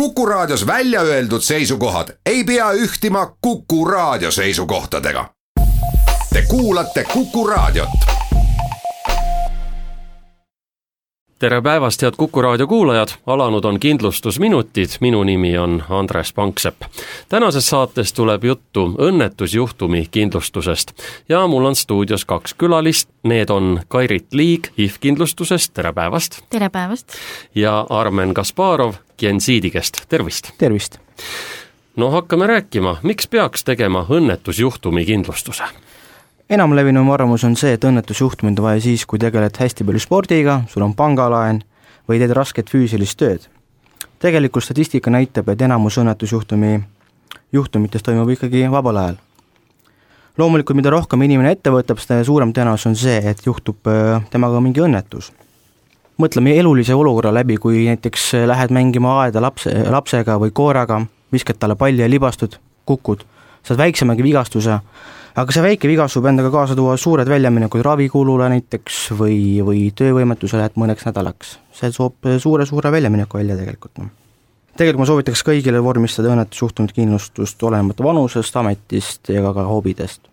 Kuku Raadios välja öeldud seisukohad ei pea ühtima Kuku Raadio seisukohtadega. Te kuulate Kuku Raadiot. tere päevast, head Kuku raadio kuulajad, alanud on Kindlustusminutid, minu nimi on Andres Panksepp. tänases saates tuleb juttu õnnetusjuhtumi kindlustusest ja mul on stuudios kaks külalist, need on Kairit Liig HIV kindlustusest, tere päevast! tere päevast! ja Armen Kasparov Gensiidikest, tervist! tervist! no hakkame rääkima, miks peaks tegema õnnetusjuhtumi kindlustuse? enamlevinum arvamus on see, et õnnetusjuhtumid on vaja siis, kui tegeled hästi palju spordiga, sul on pangalaen või teed rasket füüsilist tööd. tegelikult statistika näitab, et enamus õnnetusjuhtumi, juhtumitest toimub ikkagi vabal ajal. loomulikult, mida rohkem inimene ette võtab, seda suurem tõenäosus on see, et juhtub äh, temaga mingi õnnetus. Mõtleme elulise olukorra läbi, kui näiteks lähed mängima aeda lapse, lapsega või koeraga, viskad talle palli ja libastud, kukud, saad väiksemagi vigastuse aga see väike vigastus võib endaga kaasa tuua suured väljaminekud ravikulule näiteks või, või töövõimetusele, et mõneks nädalaks. see toob suure-suure väljamineku välja tegelikult, noh. tegelikult ma soovitaks kõigile vormistada õnnetusjuhtumit kindlustust olenemata vanusest, ametist ja ka, hobidest.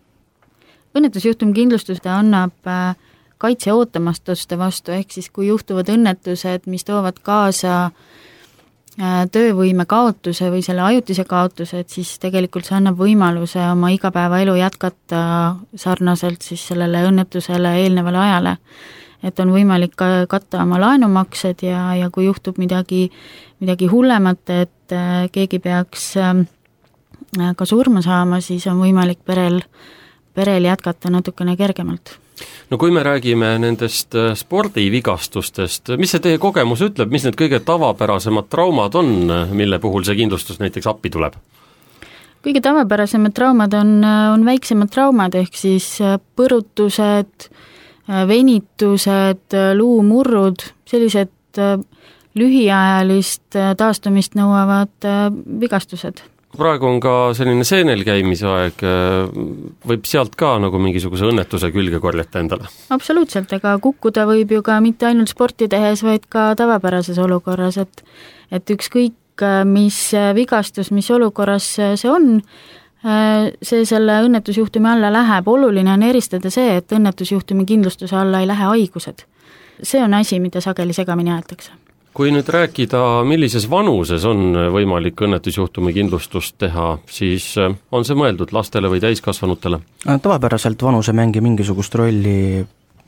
õnnetusjuhtumi kindlustus annab äh, kaitse ootamatuste vastu, ehk siis kui juhtuvad õnnetused, mis toovad kaasa äh, töövõime kaotuse või selle ajutise kaotuse, et siis tegelikult see annab võimaluse oma igapäevaelu jätkata sarnaselt siis sellele õnnetusele eelnevale ajale. et on võimalik ka katta oma laenumaksed ja, ja kui juhtub midagi, midagi hullemat, et äh, keegi peaks äh, ka surma saama, siis on võimalik perel, perel jätkata natukene kergemalt no kui me räägime nendest äh, spordivigastustest, mis see teie kogemus ütleb, mis need kõige tavapärasemad traumad on, mille puhul see kindlustus näiteks appi tuleb? kõige tavapärasemad traumad on, on väiksemad traumad, ehk siis äh, põrutused, äh, venitused, luumurrud, sellised lühiajalist taastumist nõuavad vigastused praegu on ka selline seenel käimise aeg, võib sealt ka nagu mingisuguse õnnetuse külge korjata endale? absoluutselt, ega kukkuda võib ju ka mitte ainult sporti tehes, vaid ka tavapärases olukorras, et et ükskõik, mis vigastus, mis olukorras see on, see selle õnnetusjuhtumi alla läheb, oluline on eristada see, et õnnetusjuhtumi kindlustuse alla ei lähe haigused. see on asi, mida sageli segamini aetakse kui nüüd rääkida, millises vanuses on võimalik õnnetusjuhtumi kindlustust teha, siis äh, on see mõeldud lastele või täiskasvanutele? Äh, tavapäraselt vanus ei mängi mingisugust rolli,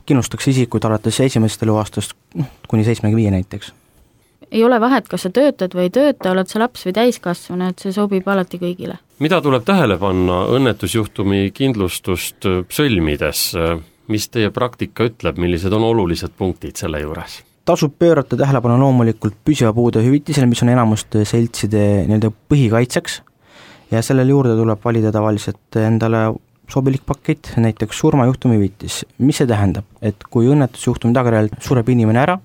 kindlustatakse isikuid alates esimesest eluaastast noh, kuni seitsmekümne viie näiteks. ei ole vahet, kas sa töötad või ei tööta, oled sa laps või täiskasvanu, et see sobib alati kõigile. mida tuleb tähele panna õnnetusjuhtumi kindlustust sõlmides, mis teie praktika ütleb, millised on olulised punktid selle juures? Tasub pöörata tähelepanu loomulikult püsiva puude hüvitisele, mis on enamuste seltside nii-öelda põhikaitseks ja sellele juurde tuleb valida tavaliselt endale sobilik pakett, näiteks surmajuhtumi hüvitis. mis see tähendab, et kui õnnetusjuhtumi tagajärjel sureb inimene ära,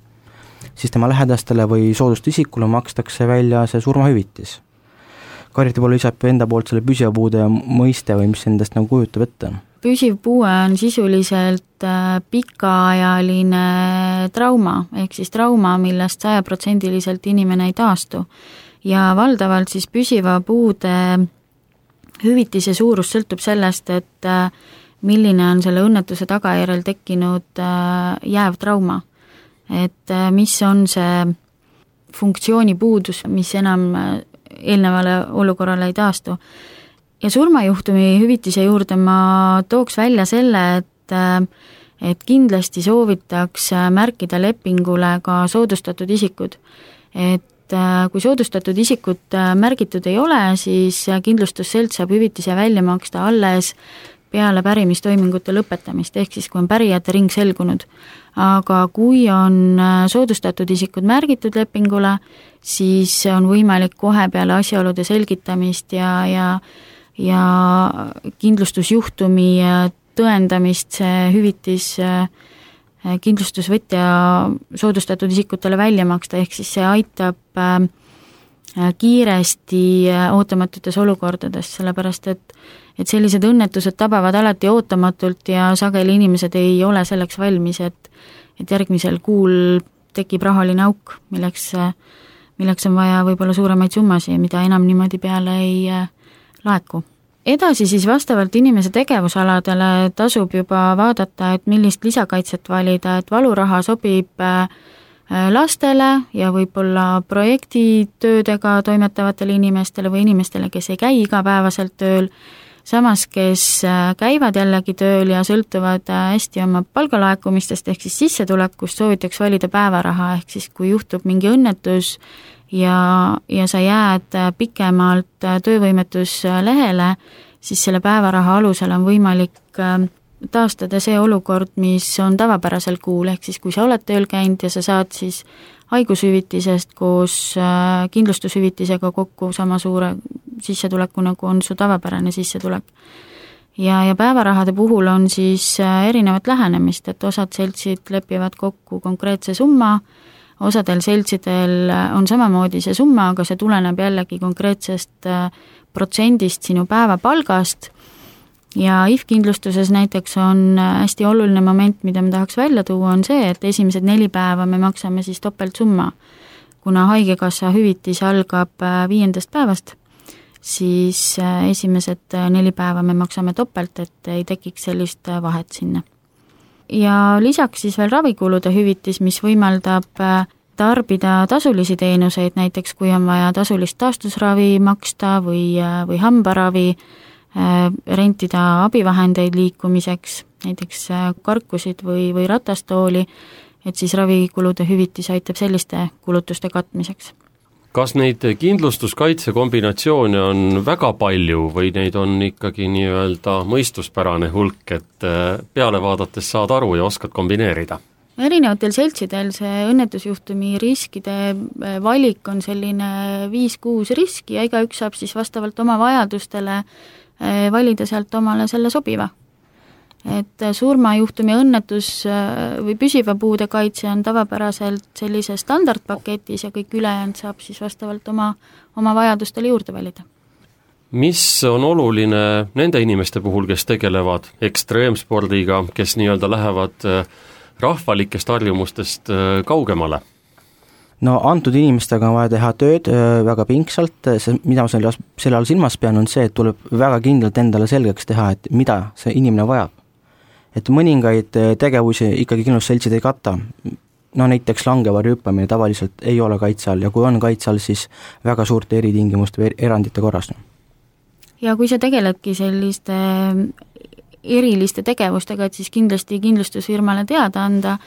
siis tema lähedastele või soodustisikule makstakse välja see surmahüvitis. Karit võib-olla lisab enda poolt selle püsiva puude mõiste või mis endast nagu kujutab ette püsiv puue on sisuliselt äh, pikaajaline trauma, ehk siis trauma, millest sajaprotsendiliselt inimene ei taastu. ja valdavalt siis püsiva puude hüvitise suurus sõltub sellest, et äh, milline on selle õnnetuse tagajärjel tekkinud äh, jääv trauma. et mis on see funktsiooni puudus, mis enam eelnevale olukorrale ei taastu ja surmajuhtumi hüvitise juurde ma tooks välja selle, et et kindlasti soovitaks märkida lepingule ka soodustatud isikud. et kui soodustatud isikut märgitud ei ole, siis kindlustusselts saab hüvitise välja maksta alles peale pärimistoimingute lõpetamist, ehk siis kui on pärijate ring selgunud. aga kui on soodustatud isikud märgitud lepingule, siis on võimalik kohe peale asjaolude selgitamist ja, ja ja kindlustusjuhtumi tõendamist see hüvitis äh, kindlustusvõtja soodustatud isikutele välja maksta, ehk siis see aitab äh, kiiresti äh, ootamatutes olukordades, sellepärast et et sellised õnnetused tabavad alati ootamatult ja sageli inimesed ei ole selleks valmis, et et järgmisel kuul tekib rahaline auk, milleks, milleks on vaja võib-olla suuremaid summasid, mida enam niimoodi peale ei laeku. Edasi siis vastavalt inimese tegevusaladele tasub juba vaadata, et millist lisakaitset valida, et valuraha sobib äh, lastele ja võib-olla projektitöödega toimetavatele inimestele või inimestele, kes ei käi igapäevaselt tööl, samas kes äh, käivad jällegi tööl ja sõltuvad äh, hästi oma palgalaekumistest ehk siis sissetulekust, soovitaks valida päevaraha, ehk siis kui juhtub mingi õnnetus, ja, ja sa jääd äh, pikemalt äh, töövõimetuslehele, siis selle päevaraha alusel on võimalik ähm, taastada see olukord, mis on tavapärasel kuul, ehk siis kui sa oled tööl käinud ja sa saad siis haigushüvitisest koos äh, kindlustushüvitisega kokku sama suure sissetuleku, nagu on su tavapärane sissetulek. ja, ja päevarahade puhul on siis erinevat lähenemist, et osad seltsid lepivad kokku konkreetse summa, osadel seltsidel on samamoodi see summa, aga see tuleneb jällegi konkreetsest äh, protsendist sinu päevapalgast ja IF-kindlustuses näiteks on äh, hästi oluline moment, mida ma tahaks välja tuua, on see, et esimesed neli päeva me maksame siis topeltsumma. kuna Haigekassa hüvitis algab äh, viiendast päevast, siis esimesed neli päeva me maksame topelt, et ei tekiks sellist vahet sinna ja lisaks siis veel ravikulude hüvitis, mis võimaldab äh, tarbida tasulisi teenuseid, näiteks kui on vaja tasulist taastusravi maksta või, äh, või hambaravi, äh, rentida abivahendeid liikumiseks, näiteks karkusid või, või ratastooli, et siis ravikulude hüvitis aitab selliste kulutuste katmiseks kas neid kindlustuskaitse kombinatsioone on väga palju või neid on ikkagi nii-öelda mõistuspärane hulk, et äh, peale vaadates saad aru ja oskad kombineerida? erinevatel seltsidel see õnnetusjuhtumi riskide äh, valik on selline viis-kuus riski ja igaüks saab siis vastavalt oma vajadustele äh, valida sealt omale selle sobiva et surmajuhtumi õnnetus äh, või püsiva puude kaitse on tavapäraselt sellises standardpaketis ja kõik ülejäänud saab siis vastavalt oma, oma vajadustele juurde valida. mis on oluline nende inimeste puhul, kes tegelevad ekstreemspordiga, kes nii-öelda lähevad äh, rahvalikest harjumustest äh, kaugemale? no antud inimestega on vaja teha tööd väga pingsalt, see, mida ma selle, selle all silmas pean, on see, et tuleb väga kindlalt endale selgeks teha, et mida see inimene vajab et mõningaid eh, tegevusi ikkagi kindlustusseltsid ei kata. no näiteks langevarju hüppamine tavaliselt ei ole kaitse all ja kui on kaitse all, siis väga suurte eritingimuste või erandite korras. ja kui sa tegeledki selliste eriliste tegevustega, et siis kindlasti kindlustusfirmale teada anda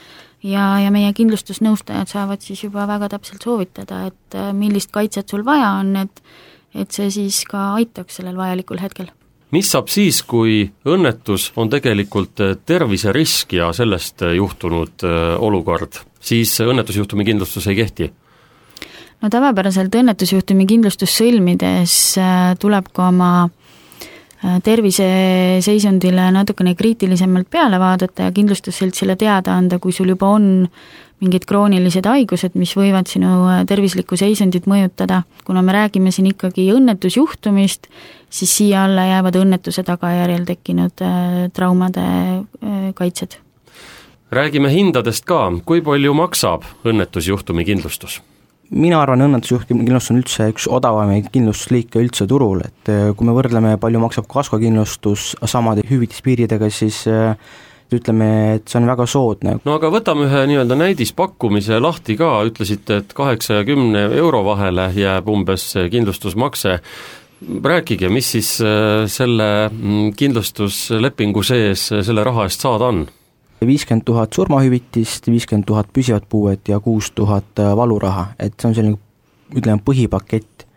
ja, ja meie kindlustusnõustajad saavad siis juba väga täpselt soovitada, et eh, millist kaitset sul vaja on, et et see siis ka aitaks sellel vajalikul hetkel mis saab siis, kui õnnetus on tegelikult äh, terviserisk ja sellest äh, juhtunud äh, olukord, siis õnnetusjuhtumi kindlustus ei kehti? no tavapäraselt õnnetusjuhtumi kindlustust sõlmides tuleb ka oma terviseseisundile natukene kriitilisemalt peale vaadata ja kindlustusseltsile teada anda, kui sul juba on mingid kroonilised haigused, mis võivad sinu äh, tervislikku seisundit mõjutada. kuna me räägime siin ikkagi õnnetusjuhtumist, siis siia alla jäävad õnnetuse tagajärjel tekkinud äh, traumade äh, kaitsed. räägime hindadest ka, kui palju maksab õnnetusjuhtumi kindlustus? mina arvan, õnnetusjuhtumi kindlustus on üldse üks odavamaid kindlustusliike üldse turul, et kui me võrdleme, palju maksab kaskokindlustus samade hüvitispiiridega, siis ütleme, et see on väga soodne. no aga võtame ühe nii-öelda näidispakkumise lahti ka, ütlesite, et kaheksa ja kümne euro vahele jääb umbes kindlustusmakse, rääkige, mis siis äh, selle mm, kindlustuslepingu sees selle raha eest saada on? viiskümmend tuhat surmahüvitist, viiskümmend tuhat püsivat puuet ja kuus tuhat äh, valuraha, et see on selline ütleme, põhipakett.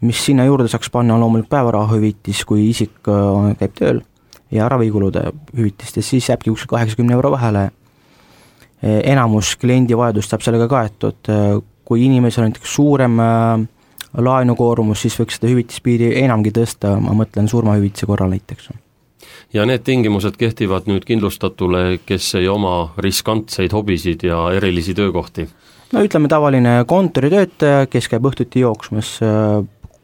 mis sinna juurde saaks panna, on loomulikult päevarahahüvitis, kui isik äh, käib tööl ja ravikulude hüvitistest, siis jääbki kuskil kaheksakümne euro vahele. E, enamus kliendi vajadust saab sellega kaetud, e, kui inimesel on näiteks suurem e, laenukoormus, siis võiks seda hüvitispiiri enamgi tõsta, ma mõtlen surmahüvitise korral näiteks. ja need tingimused kehtivad nüüd kindlustatule, kes ei oma riskantseid hobisid ja erilisi töökohti? no ütleme, tavaline kontoritöötaja, kes käib õhtuti jooksmas,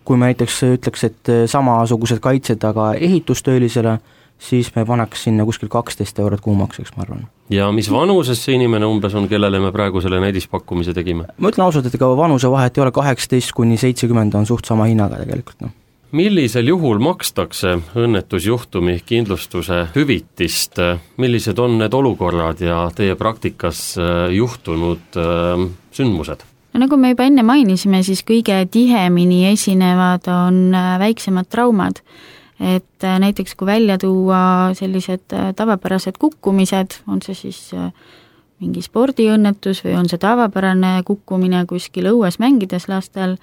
kui me näiteks ütleks, et samasugused kaitsed aga ehitustöölisele, siis me paneks sinna kuskil kaksteist eurot kuumakseks, ma arvan. ja mis vanuses see inimene umbes on, kellele me praegu selle näidispakkumise tegime? ma ütlen ausalt, et ega vanusevahet ei ole, kaheksateist kuni seitsekümmend on suht sama hinnaga tegelikult, noh millisel juhul makstakse õnnetusjuhtumi kindlustuse hüvitist, millised on need olukorrad ja teie praktikas äh, juhtunud äh, sündmused? no nagu me juba enne mainisime, siis kõige tihemini esinevad on äh, väiksemad traumad. Et näiteks kui välja tuua sellised tavapärased kukkumised, on see siis mingi spordiõnnetus või on see tavapärane kukkumine kuskil õues mängides lastel,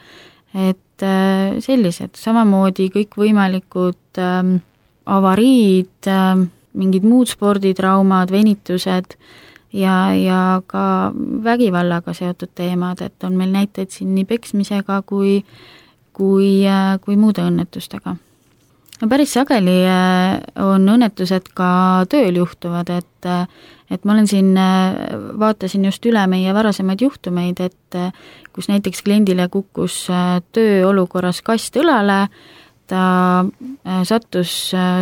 et äh, sellised, samamoodi kõikvõimalikud ähm, avariid ähm,, mingid muud sporditraumad, venitused ja, ja ka vägivallaga seotud teemad, et on meil näiteid siin nii peksmisega kui, kui, äh, kui muude õnnetustega no päris sageli äh, on õnnetused ka tööl juhtuvad, et äh, et ma olen siin, äh, vaatasin just üle meie varasemaid juhtumeid, et kus näiteks kliendile kukkus tööolukorras kast õlale, ta sattus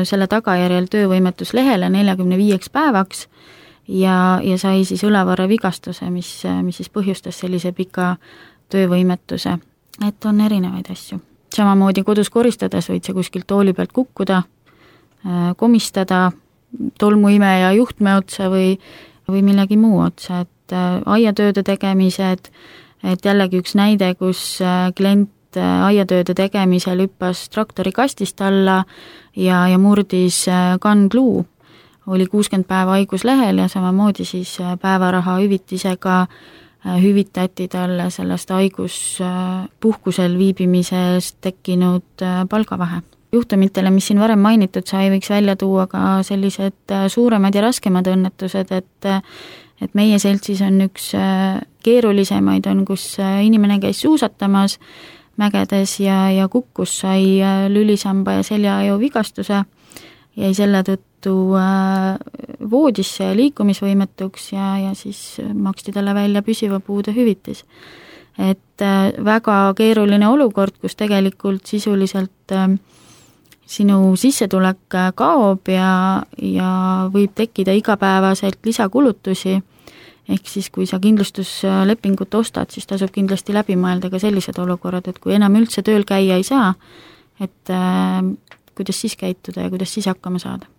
selle tagajärjel töövõimetuslehele neljakümne viieks päevaks ja, ja sai siis õlavarre vigastuse, mis, mis siis põhjustas sellise pika töövõimetuse. et on erinevaid asju samamoodi kodus koristades võid sa kuskilt tooli pealt kukkuda, äh, komistada tolmuimeja juhtme otsa või, või millegi muu otsa, et äh, aiatööde tegemised, et jällegi üks näide, kus äh, klient aiatööde tegemisel hüppas traktori kastist alla ja, ja murdis kandluu, oli kuuskümmend päeva haiguslehel ja samamoodi siis päevaraha hüvitisega äh, hüvitati talle sellest haiguspuhkusel viibimise eest tekkinud äh, palgavahe. juhtumitele, mis siin varem mainitud sai, võiks välja tuua ka sellised äh, suuremad ja raskemad õnnetused, et et meie seltsis on üks keerulisemaid, on kus inimene käis suusatamas mägedes ja, ja kukkus, sai lülisamba ja seljaaju vigastuse, jäi selle tõttu tõttu äh, voodisse liikumisvõimetuks ja, ja siis maksti talle välja püsiva puude hüvitis. et äh, väga keeruline olukord, kus tegelikult sisuliselt äh, sinu sissetulek kaob ja, ja võib tekkida igapäevaselt lisakulutusi, ehk siis kui sa kindlustuslepingut ostad, siis tasub kindlasti läbi mõelda ka sellised olukorrad, et kui enam üldse tööl käia ei saa, et äh, kuidas siis käituda ja kuidas siis hakkama saada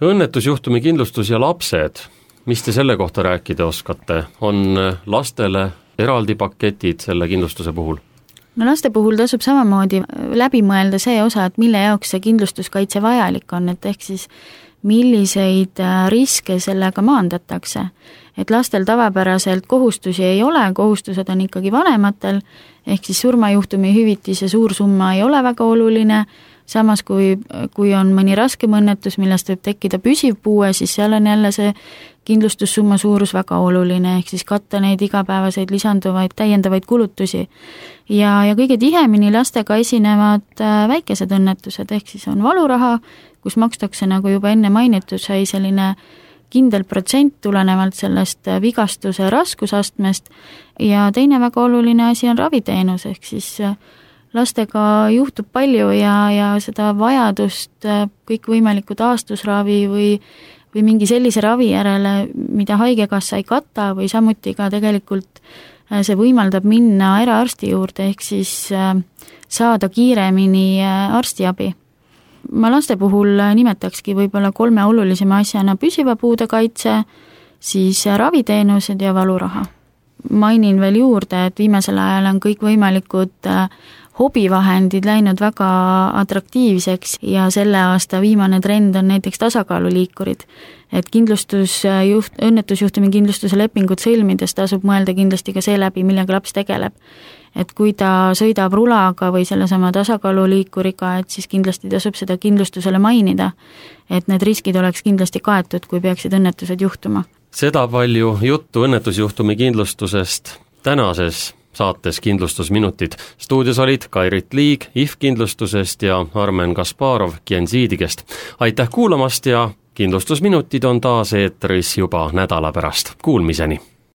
õnnetusjuhtumi kindlustus ja lapsed, mis te selle kohta rääkida oskate, on lastele eraldi paketid selle kindlustuse puhul? no laste puhul tasub samamoodi läbi mõelda see osa, et mille jaoks see kindlustuskaitse vajalik on, et ehk siis milliseid äh, riske sellega maandatakse. et lastel tavapäraselt kohustusi ei ole, kohustused on ikkagi vanematel, ehk siis surmajuhtumi hüvitise suur summa ei ole väga oluline, samas kui, kui on mõni raskem õnnetus, millest võib tekkida püsiv puue, siis seal on jälle see kindlustussumma suurus väga oluline, ehk siis katta neid igapäevaseid lisanduvaid täiendavaid kulutusi. ja, ja kõige tihemini lastega esinevad äh, väikesed õnnetused, ehk siis on valuraha, kus makstakse, nagu juba enne mainitud sai, selline kindel protsent tulenevalt sellest äh, vigastuse raskusastmest ja teine väga oluline asi on raviteenus, ehk siis äh, lastega juhtub palju ja, ja seda vajadust äh, kõikvõimaliku taastusravi või või mingi sellise ravi järele, mida Haigekassa ei kata või samuti ka tegelikult äh, see võimaldab minna eraarsti juurde, ehk siis äh, saada kiiremini arstiabi. ma laste puhul nimetakski võib-olla kolme olulisema asjana püsiva puude kaitse, siis raviteenused ja valuraha. mainin veel juurde, et viimasel ajal on kõikvõimalikud hobivahendid läinud väga atraktiivseks ja selle aasta viimane trend on näiteks tasakaaluliikurid. et kindlustusjuht, õnnetusjuhtumi kindlustuse lepingut sõlmides tasub mõelda kindlasti ka seeläbi, millega laps tegeleb. et kui ta sõidab rulaga või sellesama tasakaaluliikuriga, et siis kindlasti tasub seda kindlustusele mainida, et need riskid oleks kindlasti kaetud, kui peaksid õnnetused juhtuma. seda palju juttu õnnetusjuhtumi kindlustusest tänases saates Kindlustusminutid. stuudios olid Kairit Liig IF kindlustusest ja Armen Kasparov Gensiidigest. aitäh kuulamast ja kindlustusminutid on taas eetris juba nädala pärast, kuulmiseni!